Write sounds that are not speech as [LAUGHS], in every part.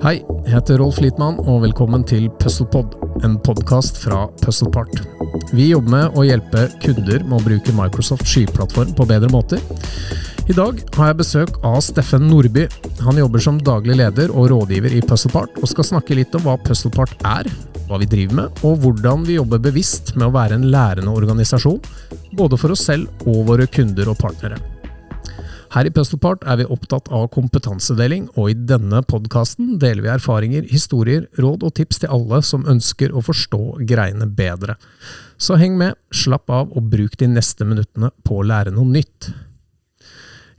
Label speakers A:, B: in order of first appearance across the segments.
A: Hei, jeg heter Rolf Litmann, og velkommen til Puzzlepod, en podkast fra Puzzlepart. Vi jobber med å hjelpe kunder med å bruke Microsoft skyplattform på bedre måter. I dag har jeg besøk av Steffen Nordby. Han jobber som daglig leder og rådgiver i Puzzlepart, og skal snakke litt om hva Puzzlepart er, hva vi driver med, og hvordan vi jobber bevisst med å være en lærende organisasjon, både for oss selv og våre kunder og partnere. Her i Puzzlepart er vi opptatt av kompetansedeling, og i denne podkasten deler vi erfaringer, historier, råd og tips til alle som ønsker å forstå greiene bedre. Så heng med, slapp av og bruk de neste minuttene på å lære noe nytt.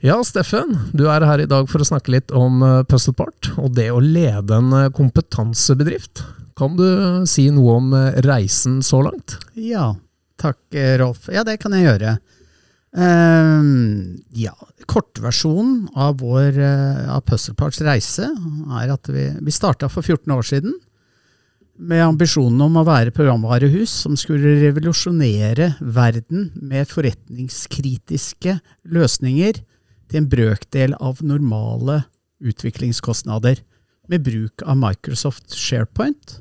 A: Ja, Steffen, du er her i dag for å snakke litt om eh, Puzzlepart og det å lede en eh, kompetansebedrift. Kan du si noe om eh, reisen så langt?
B: Ja, takk Rolf. Ja, det kan jeg gjøre. Uh, ja, kortversjonen av vår uh, av Puzzleparks reise er at vi, vi starta for 14 år siden med ambisjonen om å være programvarehus som skulle revolusjonere verden med forretningskritiske løsninger til en brøkdel av normale utviklingskostnader, med bruk av Microsoft SharePoint.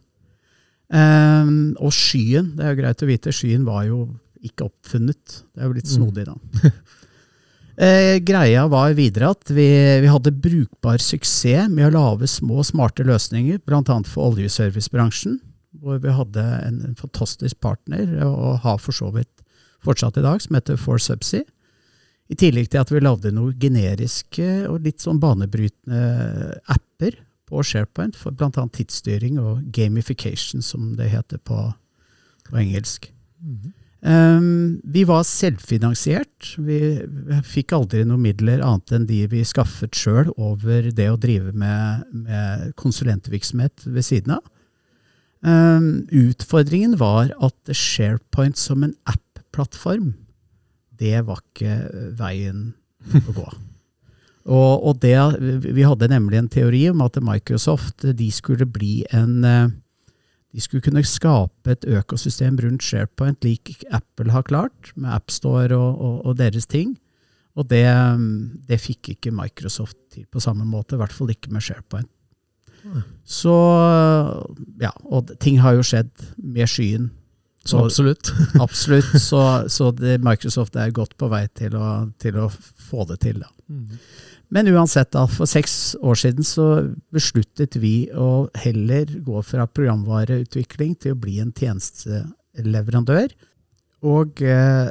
B: Uh, og skyen, det er jo greit å vite, skyen var jo ikke oppfunnet. Det er jo litt mm. snodig, da. [LAUGHS] eh, greia var videre at vi, vi, hadde brukbar suksess med å lage små, smarte løsninger, bl.a. for oljeservicebransjen, hvor vi hadde en, en, fantastisk partner, og har for så vidt fortsatt i dag, som heter Four Subsea. I tillegg til at vi lagde noen generiske og litt sånn banebrytende apper på SharePoint for bl.a. tidsstyring og gamification, som det heter på, på engelsk. Mm -hmm. Um, vi var selvfinansiert. Vi, fikk aldri noen midler annet enn de vi skaffet sjøl over det å drive med, med konsulentvirksomhet ved siden av. Um, utfordringen var at SharePoint som en app-plattform, det var ikke veien å gå. [LAUGHS] og, og det, vi hadde nemlig en teori om at Microsoft de skulle bli en de skulle kunne skape et økosystem rundt SharePoint lik Apple har klart, med AppStore og, og, og deres ting. Og det, det, fikk ikke Microsoft til på samme måte, i hvert fall ikke med SharePoint. Så Ja, og ting har jo skjedd med skyen.
A: Så, absolutt. [LAUGHS]
B: absolutt. Så, så det, Microsoft er godt på vei til å, til å få det til. Mm. Men uansett, da, for seks år siden så besluttet vi å heller gå fra programvareutvikling til å bli en tjenesteleverandør. Og eh,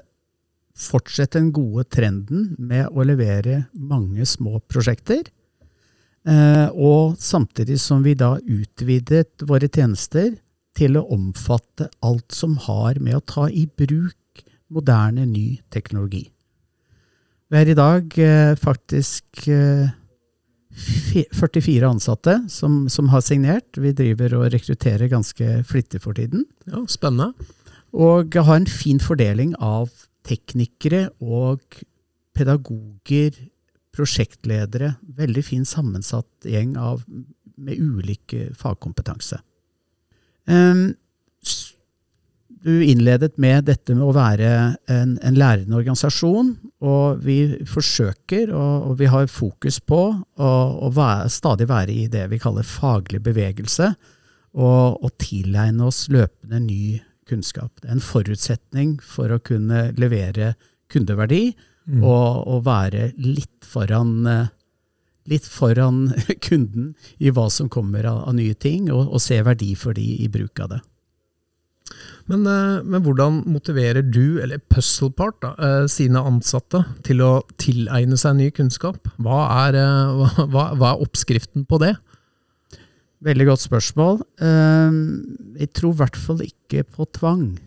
B: fortsette den gode trenden med å levere mange små prosjekter. Eh, og samtidig som vi da utvidet våre tjenester til å omfatte alt som har med å ta i bruk moderne, ny teknologi. Vi er i dag eh, faktisk eh, 44 ansatte som, som, har signert. Vi driver og rekrutterer ganske flittig for tiden.
A: Ja, Spennende.
B: Og har en fin fordeling av teknikere og pedagoger, prosjektledere. Veldig fin sammensatt gjeng av, med ulike fagkompetanse. Um, du innledet med dette med å være en, en lærende organisasjon, og vi forsøker, og, og vi har fokus på, å, å være, stadig være i det vi kaller faglig bevegelse, og, og tilegne oss løpende ny kunnskap. Det er en forutsetning for å kunne levere kundeverdi, mm. og, og, være litt foran, litt foran [LAUGHS] kunden i hva som kommer av, av nye ting, og, og se verdi for de i bruk av det.
A: Men, eh, men, hvordan motiverer du, eller Puzzlepart, da, eh, sine ansatte til å tilegne seg ny kunnskap? Hva er, eh, hva, hva er oppskriften på det?
B: Veldig godt spørsmål. Jeg tror i hvert fall ikke på tvang.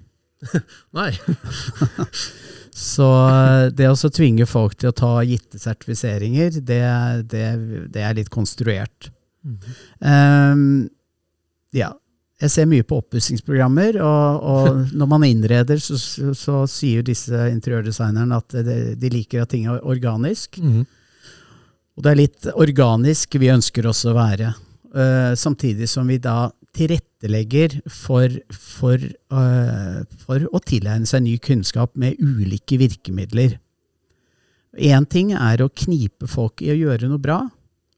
B: [LAUGHS]
A: Nei. [LAUGHS]
B: Så det å tvinge folk til å ta gitte sertifiseringer, det, det, det er litt konstruert. Mm um, ja, jeg ser mye på oppussingsprogrammer, og, og, [LAUGHS] når man innreder, så, så, så sier disse interiørdesignerne at de, de, liker at ting er organisk. Mm. Og det er litt organisk vi ønsker oss å være. Uh, samtidig som vi da tilrettelegger for, for, uh, for å tilegne seg ny kunnskap med ulike virkemidler. Én ting er å knipe folk i å gjøre noe bra.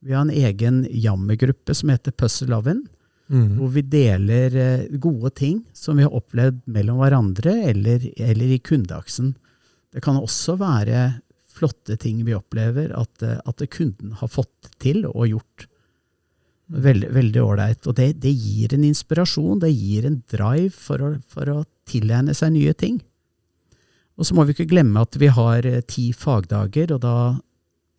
B: Vi har en egen jammergruppe som heter Puzzle Oven,
A: Mm.
B: hvor vi deler eh, gode ting som vi har opplevd mellom hverandre eller, eller i kundeaksen. Det kan også være flotte ting vi opplever at, eh, at kunden har fått til og gjort. Veldig ålreit. Og det, det gir en inspirasjon, det gir en drive for å, for å tilegne seg nye ting. Og så må vi ikke glemme at vi har eh, ti fagdager, og da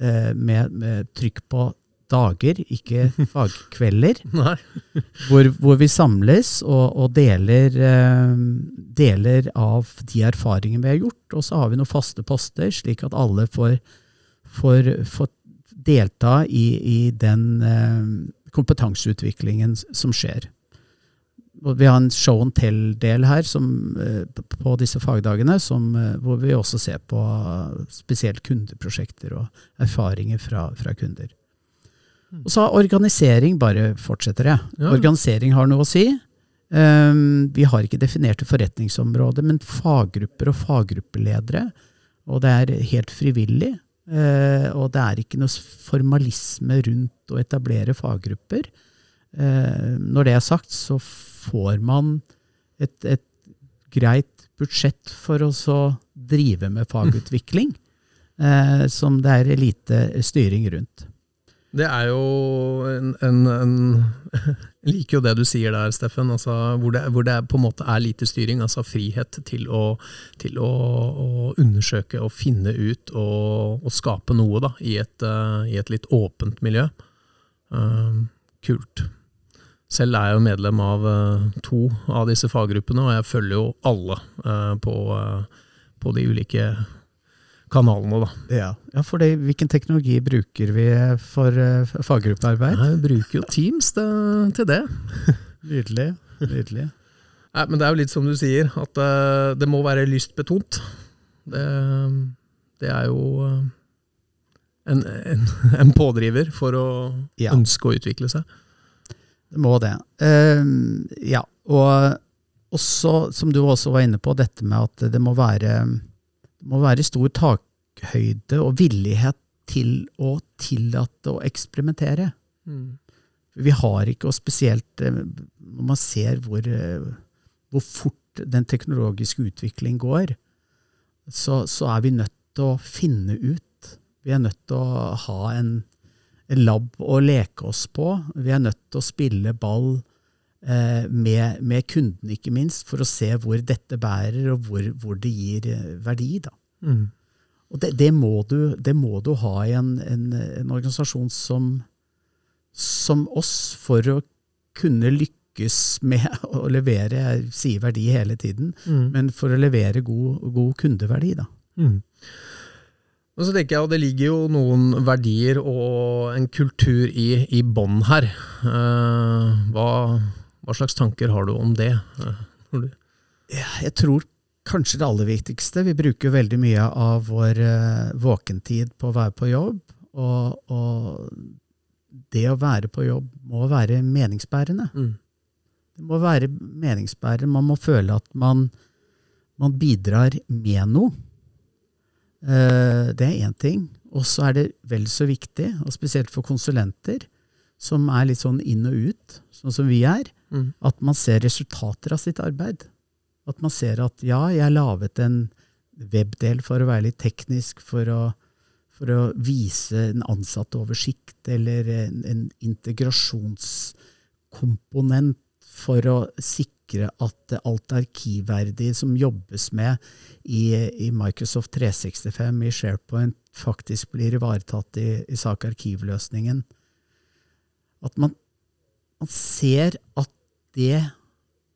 B: eh, med, med trykk på dager, ikke [LAUGHS] fagkvelder hvor, hvor vi samles og, og deler, eh, deler av de erfaringene vi har gjort. Og så har vi noen faste poster, slik at alle får, får, får delta i, i den eh, kompetanseutviklingen som skjer. Og vi har en show and tell-del her som, eh, på disse fagdagene, som, eh, hvor vi også ser på spesielt kundeprosjekter og erfaringer fra, fra kunder. Og så har organisering bare fortsetter jeg.
A: Ja.
B: Organisering har noe å si. Um, vi har ikke definerte forretningsområder, men faggrupper og faggruppeledere. Og det er helt frivillig. Eh, og det er ikke noe formalisme rundt å etablere faggrupper. Eh, når det er sagt, så får man et, et greit budsjett for å så drive med fagutvikling, [LAUGHS] eh, som det er lite styring rundt.
A: Det er jo en, en, en [LAUGHS] Jeg liker jo det du sier der, Steffen. Altså, hvor, det, hvor det på en måte er lite styring. Altså frihet til å, til å, å undersøke og finne ut og, og skape noe da, i, et, uh, i et litt åpent miljø. Uh, kult. Selv er jeg jo medlem av uh, to av disse faggruppene, og jeg følger jo alle eh, på, på de ulike kanalene. da.
B: Ja, ja for det, hvilken teknologi bruker vi for uh, faggruppearbeid?
A: Vi bruker jo Teams da, til det. [LAUGHS]
B: Nydelig. nydelig.
A: Nei, men det er jo litt som du sier, at uh, det må være lystbetont. Det, det er jo uh, en, en, [LAUGHS] en pådriver for å
B: Ja.
A: ønske å utvikle seg.
B: Det må det. Ehm, ja, og også, som du også var inne på, dette med at det må være, må være stor takhøyde og villighet til å tillate å eksperimentere. Vi har ikke, og spesielt eh, når man ser hvor, eh, hvor fort den teknologiske utvikling går, så, så er vi nødt til å finne ut. Vi er nødt til å ha en, en lab å leke oss på. Vi er nødt til å spille ball med, med kunden, ikke minst, for å se hvor dette bærer, og hvor, hvor det gir eh, verdi. Da.
A: Mm.
B: Og det, det, må du, det må du ha i en, en, en organisasjon som, som oss for å kunne lykkes med [LAUGHS] å levere Jeg sier verdi hele tiden,
A: Mm.
B: men for å levere god, god kundeverdi. Da.
A: Mm. Og så tenker jeg, og Det ligger jo noen verdier og en kultur i, i bånn her. Uh, hva, hva slags tanker har du om det?
B: Jeg tror kanskje det aller viktigste Vi bruker veldig mye av vår eh, våkentid på å være på jobb. Og, og det å være på jobb må være meningsbærende.
A: Mm.
B: Det må være meningsbærende. Man må føle at man, man bidrar med noe. Eh, det er én ting. Og så er det vel så viktig, og spesielt for konsulenter, som er litt sånn inn og ut, sånn som vi er,
A: Mm.
B: at man ser resultater av sitt arbeid. At man ser at ja, jeg laget en webdel for å være litt teknisk, for å, for å vise en ansattoversikt, eller en, en integrasjonskomponent for å sikre at alt arkivverdig som jobbes med i, i Microsoft 365, i SharePoint, faktisk blir ivaretatt i, i sak arkivløsningen. At man, man ser at det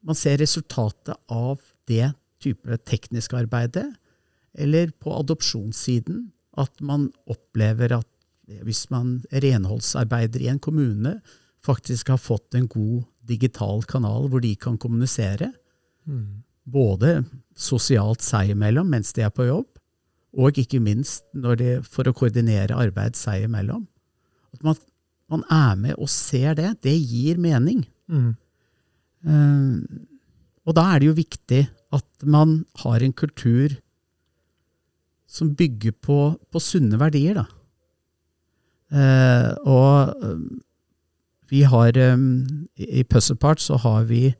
B: Man ser resultatet av det type tekniske arbeidet, eller på adopsjonssiden, at man opplever at hvis man renholdsarbeider i en kommune, faktisk har fått en god digital kanal hvor de kan kommunisere,
A: Mm.
B: både sosialt seg imellom mens de er på jobb, og ikke minst når de, for å koordinere arbeid seg imellom. At man, man er med og ser det, det gir mening.
A: Mm.
B: Eh, og da er det jo viktig at man har en kultur som bygger på, på sunne verdier, da. Eh, og eh, vi har um, I Puzzlepart så har vi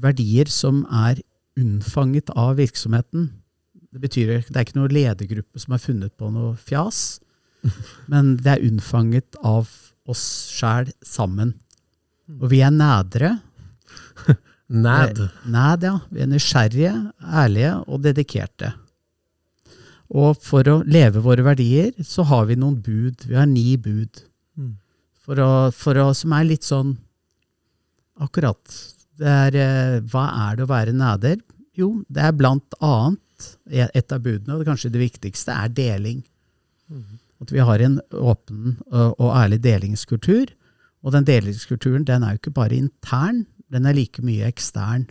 B: verdier som er unnfanget av virksomheten. Det betyr det er ikke noe ledergruppe som har funnet på noe fjas, [LAUGHS] men det er unnfanget av oss sjæl sammen. Og vi er nædre. [LAUGHS]
A: Nad.
B: Næd, ja. Vi er nysgjerrige, ærlige og dedikerte. Og for å leve våre verdier, så har vi noen bud. Vi har ni bud.
A: Mm.
B: For å, for å, som er litt sånn Akkurat. Det er, eh, hva er det å være næder? Jo, det er blant annet et av budene, og kanskje det viktigste, er deling. At vi har en åpen og, og ærlig delingskultur. Og den delingskulturen den er jo ikke bare intern, den er like mye ekstern.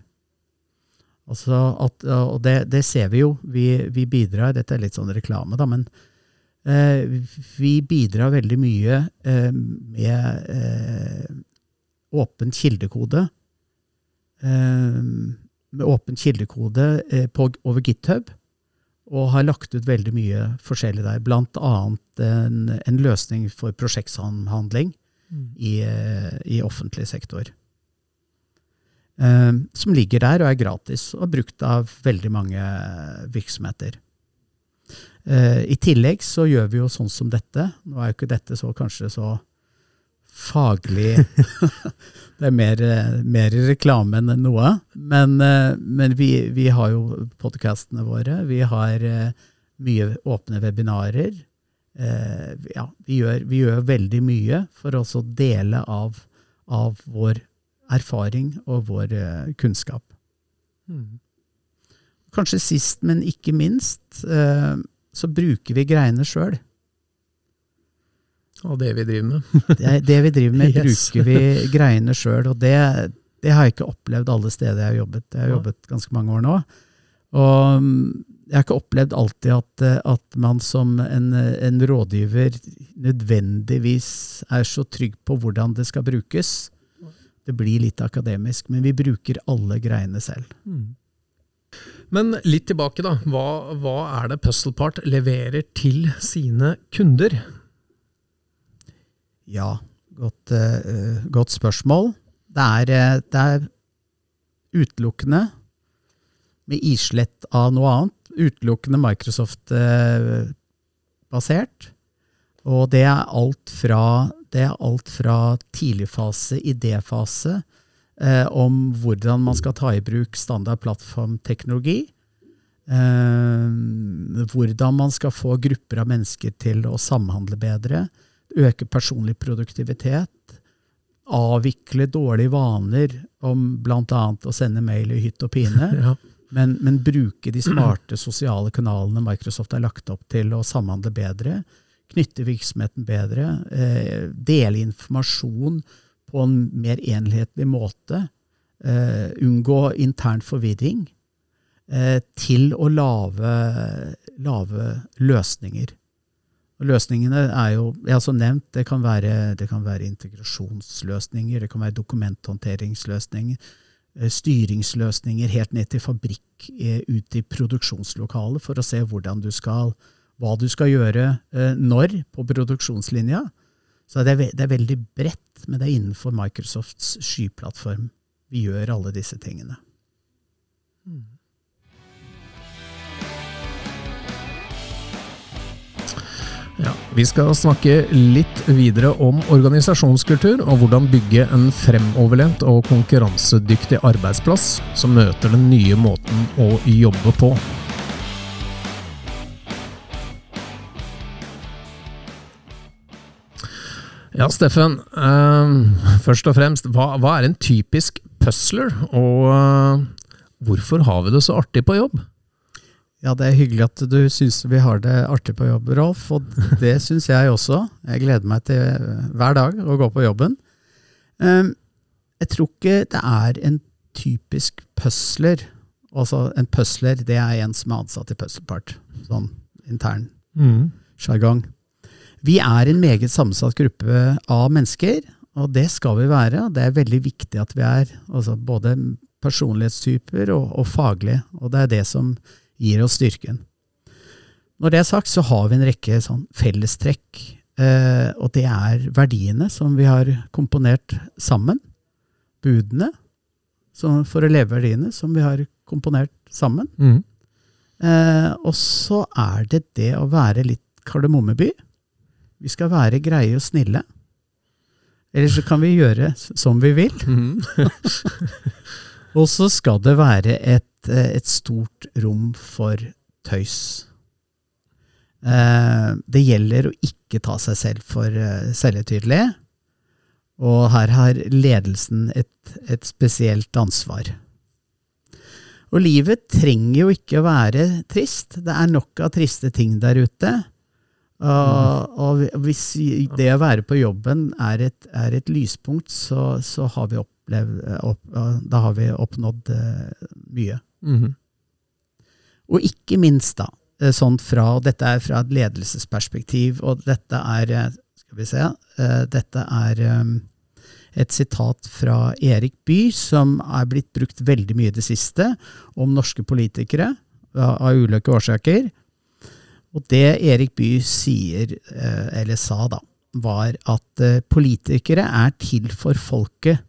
B: Altså at, og det, det, ser vi jo. Vi, vi, bidrar Dette er litt sånn reklame, da, men eh, vi bidrar veldig mye eh, med eh, åpen kildekode. Eh, med åpen kildekode eh, på, over GitHub, og har lagt ut veldig mye forskjellig der. Blant annet en, en løsning for prosjektsamhandling mm. i, eh, i offentlig sektor. Uh, som ligger der og er gratis, og er brukt av veldig mange virksomheter. Uh, I tillegg så gjør vi jo sånn som dette. Nå er jo ikke dette så kanskje så faglig [LAUGHS] Det er mer, mer, reklame enn noe. Men, men vi, vi, har jo podkastene våre. Vi har mye åpne webinarer. Ja, vi, gjør, vi, gjør, veldig mye for å dele av, av vår erfaring og vår uh, kunnskap. Mm. Kanskje sist, men ikke minst, uh, så bruker vi greiene sjøl.
A: Og det vi driver med. [LAUGHS]
B: det, det, vi driver med, [LAUGHS] yes. bruker vi greiene sjøl. Og det, det, har jeg ikke opplevd alle steder jeg har jobbet. Jeg har jobbet ganske mange år nå. Og mm, jeg har ikke opplevd alltid at, at man som en, en, rådgiver nødvendigvis er så trygg på hvordan det skal brukes. Det blir litt akademisk, men vi bruker alle greiene selv. Mm.
A: Men litt tilbake, da. Hva, hva er det Puzzlepart leverer til sine kunder?
B: Ja, godt, uh, godt spørsmål. Det er, uh, det er, utelukkende, med islett av noe annet, utelukkende Microsoft-basert. Uh, og det er alt fra, det er alt fra tidligfase, idéfase, eh, om hvordan man skal ta i bruk standard plattformteknologi. Eh, hvordan man skal få grupper av mennesker til å samhandle bedre. Øke personlig produktivitet. Avvikle dårlige vaner om bl.a. å sende mail i hytt og pine. [LAUGHS] ja. men, men bruke de smarte sosiale kanalene Microsoft har lagt opp til å samhandle bedre knytte virksomheten bedre, eh, dele informasjon på en mer enhetlig måte, eh, unngå intern forvirring, eh, til å lage, lage løsninger. Og løsningene er jo, jeg har så nevnt, det kan, være, det kan være integrasjonsløsninger, det kan være dokumenthåndteringsløsninger, styringsløsninger helt ned til fabrikk ut i produksjonslokalet for å se hvordan du skal hva du skal gjøre eh, når på produksjonslinja. Så det er, det er, veldig bredt, men det er innenfor Microsofts skyplattform vi gjør alle disse tingene.
A: Ja, vi skal snakke litt videre om organisasjonskultur og hvordan bygge en fremoverlent og konkurransedyktig arbeidsplass som møter den nye måten å jobbe på. Ja, Steffen. Uh, først og fremst, hva, hva, er en typisk puzzler, og uh, hvorfor har vi det så artig på jobb?
B: Ja, det er hyggelig at du syns vi har det artig på jobb, Rolf, og [LAUGHS] det syns jeg også. Jeg gleder meg til hver dag å gå på jobben. Um, jeg tror ikke det er en typisk puzzler. Altså, en puzzler, det er en som er ansatt i Puzzlepart. Sånn intern mm. sjargong. Mm. Vi er en meget sammensatt gruppe av mennesker, og det skal vi være. Det er veldig viktig at vi er altså både personlighetstyper og, og faglige, og det er det som gir oss styrken. Når det er sagt, så har vi en rekke sånn fellestrekk Eh, og det er verdiene som vi har komponert sammen. Budene som, for å leve verdiene som vi har komponert sammen.
A: Mm.
B: Eh, og så er det det å være litt Kardemommeby. Vi skal være greie og snille. Eller så kan vi gjøre som vi vil.
A: Mm. [LAUGHS] [LAUGHS]
B: Og så skal det være et, eh, et stort rom for tøys. Eh, det gjelder å ikke ta seg selv for selvetydelig. selvhøytidelig. Og her har ledelsen et, et spesielt ansvar. Og livet trenger jo ikke å være trist. Det er nok av triste ting der ute. Og, og hvis det å være på jobben er et, er et lyspunkt, så, så har vi opplevd opp, Da har vi oppnådd eh, mye.
A: -hmm.
B: Og ikke minst, da, eh, sånn fra Dette er fra et ledelsesperspektiv, og dette er eh, Skal vi se eh, Dette er eh, et sitat fra Erik Bye, som er blitt brukt veldig mye i det siste, om norske politikere, av, av ulike årsaker. Og det Erik Bye sier, eh, eller sa da, var at eh, politikere er til for folket.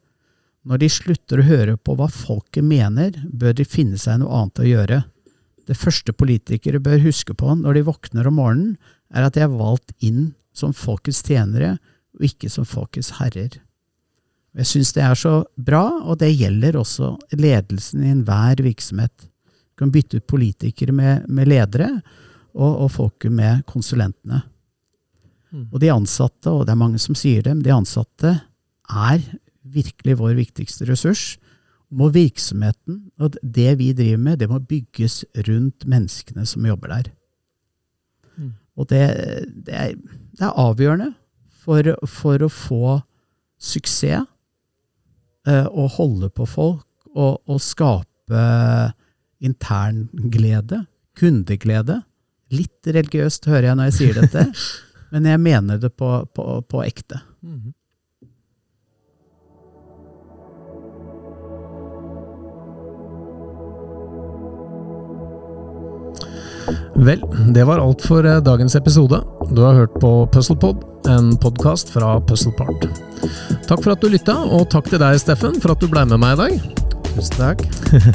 B: Når de slutter å høre på hva folket mener, bør de finne seg noe annet å gjøre. Det første politikere bør huske på når de våkner om morgenen, er at de er valgt inn som folkets tjenere, og ikke som folkets herrer. Jeg syns det er så bra, og det gjelder også ledelsen i enhver virksomhet. Du kan bytte ut politikere med, med ledere, og, og folket med konsulentene.
A: Mm.
B: Og de ansatte, og det er mange som sier det, men de ansatte er virkelig vår viktigste ressurs. Må virksomheten og det vi driver med, det må bygges rundt menneskene som jobber der.
A: Mm.
B: Og det, det, er, det er avgjørende for, for å få suksess, eh, å holde på folk og, og skape intern glede, kundeglede. Litt religiøst hører jeg når jeg sier dette, [LAUGHS] men jeg mener det på, på, på ekte.
A: Mhm. Vel, det var alt for eh, dagens episode. Du har hørt på Puzzlepod, en podkast fra Puzzlepart. Takk for at du lytta, og takk til deg, Steffen, for at du ble med meg i dag.
B: Tusen takk.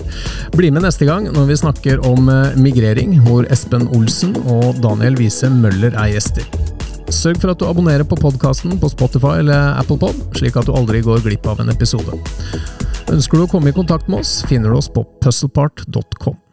B: [LAUGHS]
A: Bli med neste gang når vi snakker om eh, migrering, hvor Espen Olsen og Daniel Wiese Møller er gjester. Sørg for at du abonnerer på podkasten på Spotify eller Apple Pod, slik at du aldri går glipp av en episode. Ønsker du å komme i kontakt med oss, finner du oss på puzzlepart.com.